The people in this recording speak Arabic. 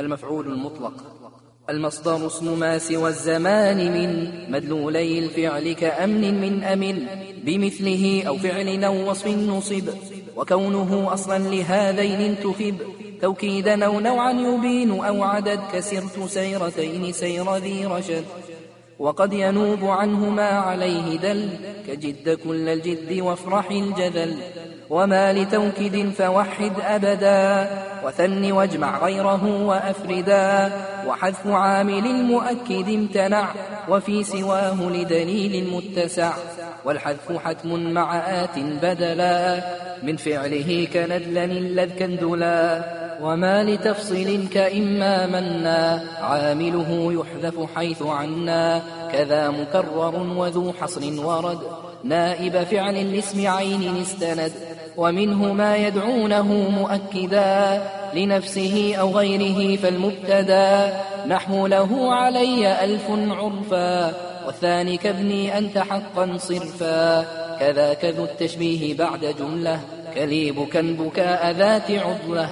المفعول المطلق. المصدر اسم ما سوى الزمان من مدلولي الفعل كأمن من أمن بمثله أو فعل أو وصف نصب وكونه أصلا لهذين انتخب توكيدا أو نوعا يبين أو عدد كسرت سيرتين سير ذي رشد. وقد ينوب عنه ما عليه دل كجد كل الجد وافرح الجذل وما لتوكد فوحد أبدا وثن واجمع غيره وأفردا. وحذف عامل المؤكد امتنع وفي سواه لدليل متسع. والحذف حتم مع آت بدلا من فعله كندلا لذ كندلا وما لتفصيل كإما منا. عامله يحذف حيث عنا. كذا مكرر وذو حصر ورد. نائب فعل الاسم عين استند. ومنه ما يدعونه مؤكدا. لنفسه أو غيره فالمبتدا. نحو له علي ألف عرفا. والثاني كابني أنت حقا صرفا. كذاك ذو التشبيه بعد جملة. كليب كنبكاء ذات عضلة.